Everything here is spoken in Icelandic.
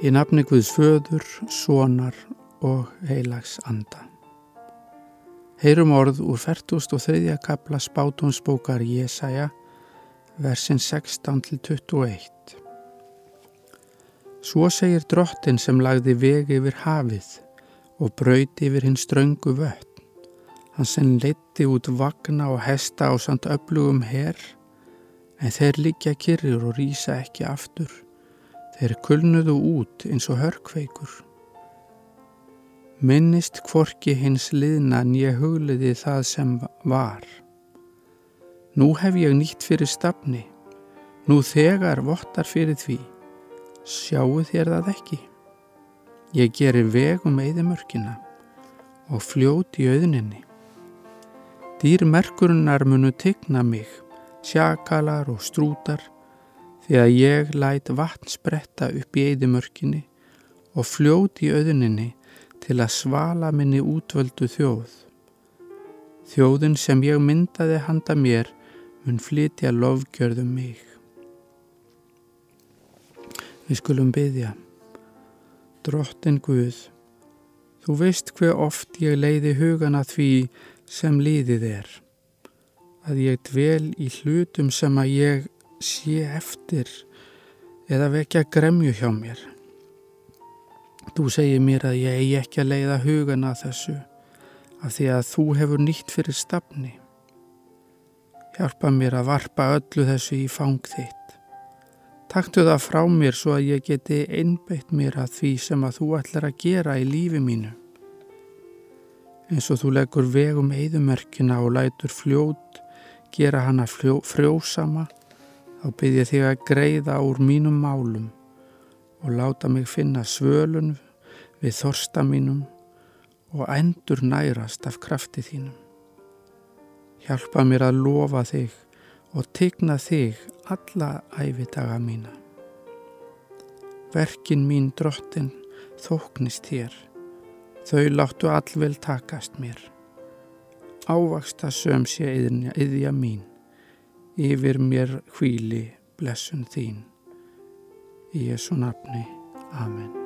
Í nafni Guðs föður, sonar og heilags anda. Heyrum orð úr 43. kapla spátumsbókar Jésaja, versin 16-21. Svo segir drottin sem lagði vegi yfir hafið og brauti yfir hinn ströngu vött. Hann sem leitti út vagna og hesta á samt öflugum herr, en þeir liggja kyrrir og rýsa ekki aftur. Þeir kulnuðu út eins og hörkveikur. Minnist kvorki hins liðna nýja hugliði það sem var. Nú hef ég nýtt fyrir stafni, nú þegar vottar fyrir því, sjáu þér það ekki. Ég gerir veg um eðimörkina og fljóti auðninni. Dýrmerkurinnar munu tegna mig, sjakalar og strútar, því að ég læt vatn spretta upp í eðimörkinni og fljóti í auðninni til að svala minni útvöldu þjóð. Þjóðin sem ég myndaði handa mér mun flytja lofgjörðum mig. Við skulum byggja. Drottin Guð, þú veist hver oft ég leiði hugana því sem líðið er. Að ég dvel í hlutum sem að ég sé eftir eða vekja gremju hjá mér. Þú segir mér að ég eigi ekki að leiða hugan að þessu af því að þú hefur nýtt fyrir stafni. Hjálpa mér að varpa öllu þessu í fang þitt. Taktu það frá mér svo að ég geti einbeitt mér að því sem að þú ætlar að gera í lífi mínu. Eins og þú leggur vegum eðumerkina og lætur fljót, gera hana frjósama, þá byrja þig að greiða úr mínum málum og láta mig finna svölun við þorsta mínum og endur nærast af krafti þínum. Hjálpa mér að lofa þig og tegna þig alla æfitaga mína. Verkin mín drottin þóknist þér, þau láttu allvel takast mér. Ávaksta söm sé yðja mín, yfir mér hvíli blessun þín. Í Jésu nafni. Amen.